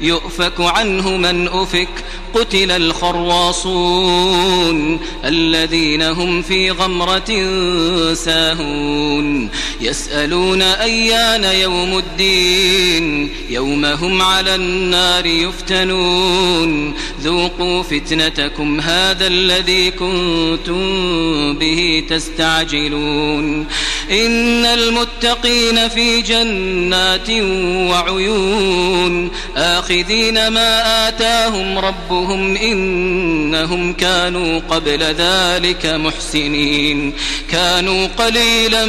يؤفك عنه من أفك. قتل الخراصون الذين هم في غمرة ساهون. يسألون أيان يوم الدين. يوم هم على النار يفتنون. ذوقوا فتنتكم هذا الذي كنتم به تستعجلون. إن المتقين في جنات وعيون. آخذين ما آتاهم ربهم إنهم كانوا قبل ذلك محسنين كانوا قليلا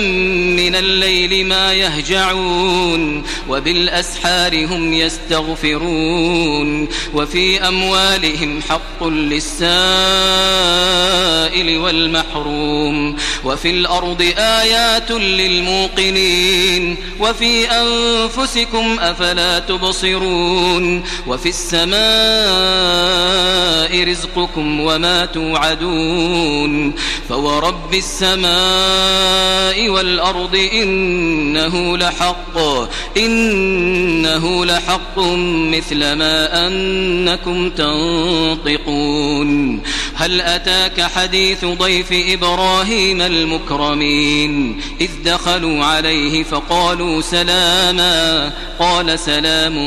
من الليل ما يهجعون وبالأسحار هم يستغفرون وفي أموالهم حق للسائل والمحروم وفي الأرض آيات للموقنين وفي أنفسكم أفلا تبصرون وفي السماء رزقكم وما توعدون فورب السماء والأرض إنه لحق إنه لحق مثل ما أنكم تنطقون. هل أتاك حديث ضيف إبراهيم المكرمين؟ إذ دخلوا عليه فقالوا سلاما قال سلام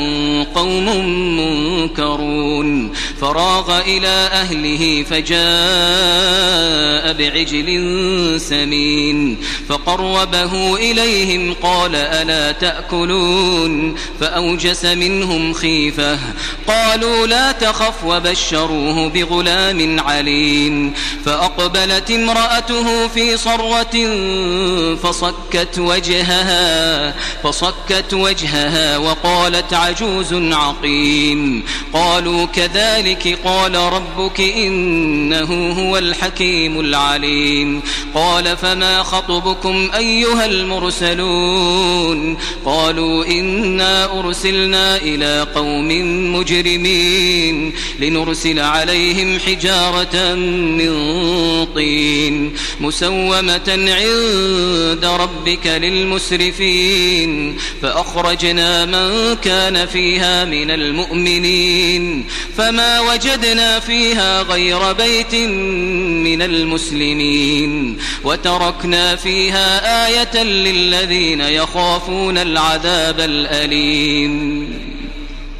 قوم منكرون. فراغ إلى أهله فجاء بعجل سمين فقربه إليهم قال ألا تأكلون فأوجس منهم خيفة قالوا لا تخف وبشروه بغلام عليم فأقبلت امرأته في صرة فصكت وجهها فصكت وجهها وقالت عجوز عقيم قالوا كذلك قال ربك إنه هو الحكيم العليم. قال فما خطبكم أيها المرسلون؟ قالوا إنا أرسلنا إلى قوم مجرمين لنرسل عليهم حجارة من طين مسومة عند ربك للمسرفين. فأخرجنا من كان فيها من المؤمنين. فما وجدنا فيها غير بيت من المسلمين وتركنا فيها آية للذين يخافون العذاب الأليم.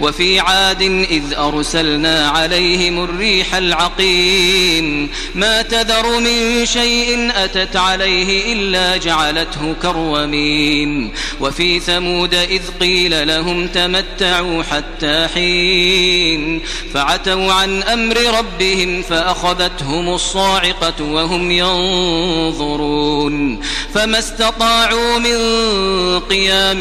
وفي عاد إذ أرسلنا عليهم الريح العقيم. ما تذر من شيء أتت عليه إلا جعلته كرومين وفي ثمود إذ قيل لهم تمتعوا حتى حين. فعتوا عن أمر ربهم فأخذتهم الصاعقة وهم ينظرون. فما استطاعوا من قيام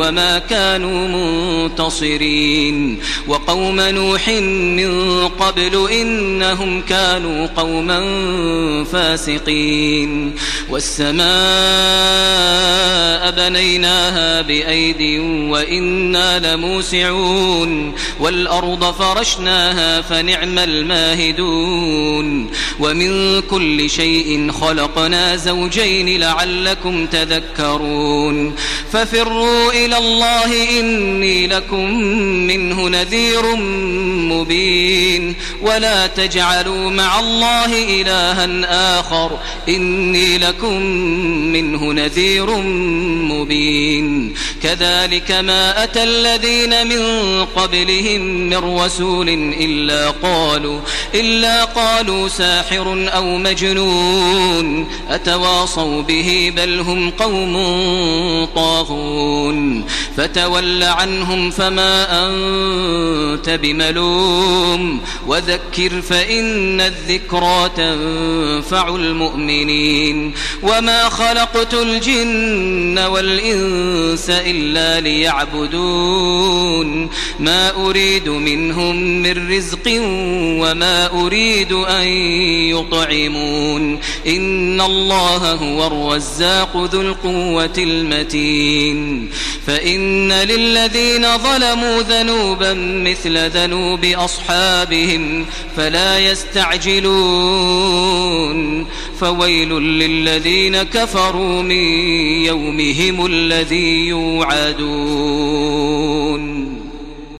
وما كانوا منتصرين. المرسلين وقوم نوح من قبل إنهم كانوا قوما فاسقين. والسماء بنيناها بأيد وإنا لموسعون. والأرض فرشناها فنعم الماهدون. ومن كل شيء خلقنا زوجين لعلكم تذكرون. ففروا إلى الله إني لكم منه نذير مبين. ولا تجعلوا مع الله إلها آخر. إني لكم منه نذير مبين. كذلك ما أتى الذين من قبلهم من رسول إلا قالوا إلا قالوا ساحر أو مجنون. أتواصوا به بل هم قوم طاغون. فتول عنهم فما أنت بملوم وذكر فإن الذكرى تنفع المؤمنين وما خلقت الجن والإنس إلا ليعبدون ما أريد منهم من رزق وما أريد أن يطعمون إن الله هو الرزاق ذو القوة المتين فإن للذين ظلموا ذنوبا مثل ذنوب أصحابهم فلا يستعجلون. فويل للذين كفروا من يومهم الذي يوعدون.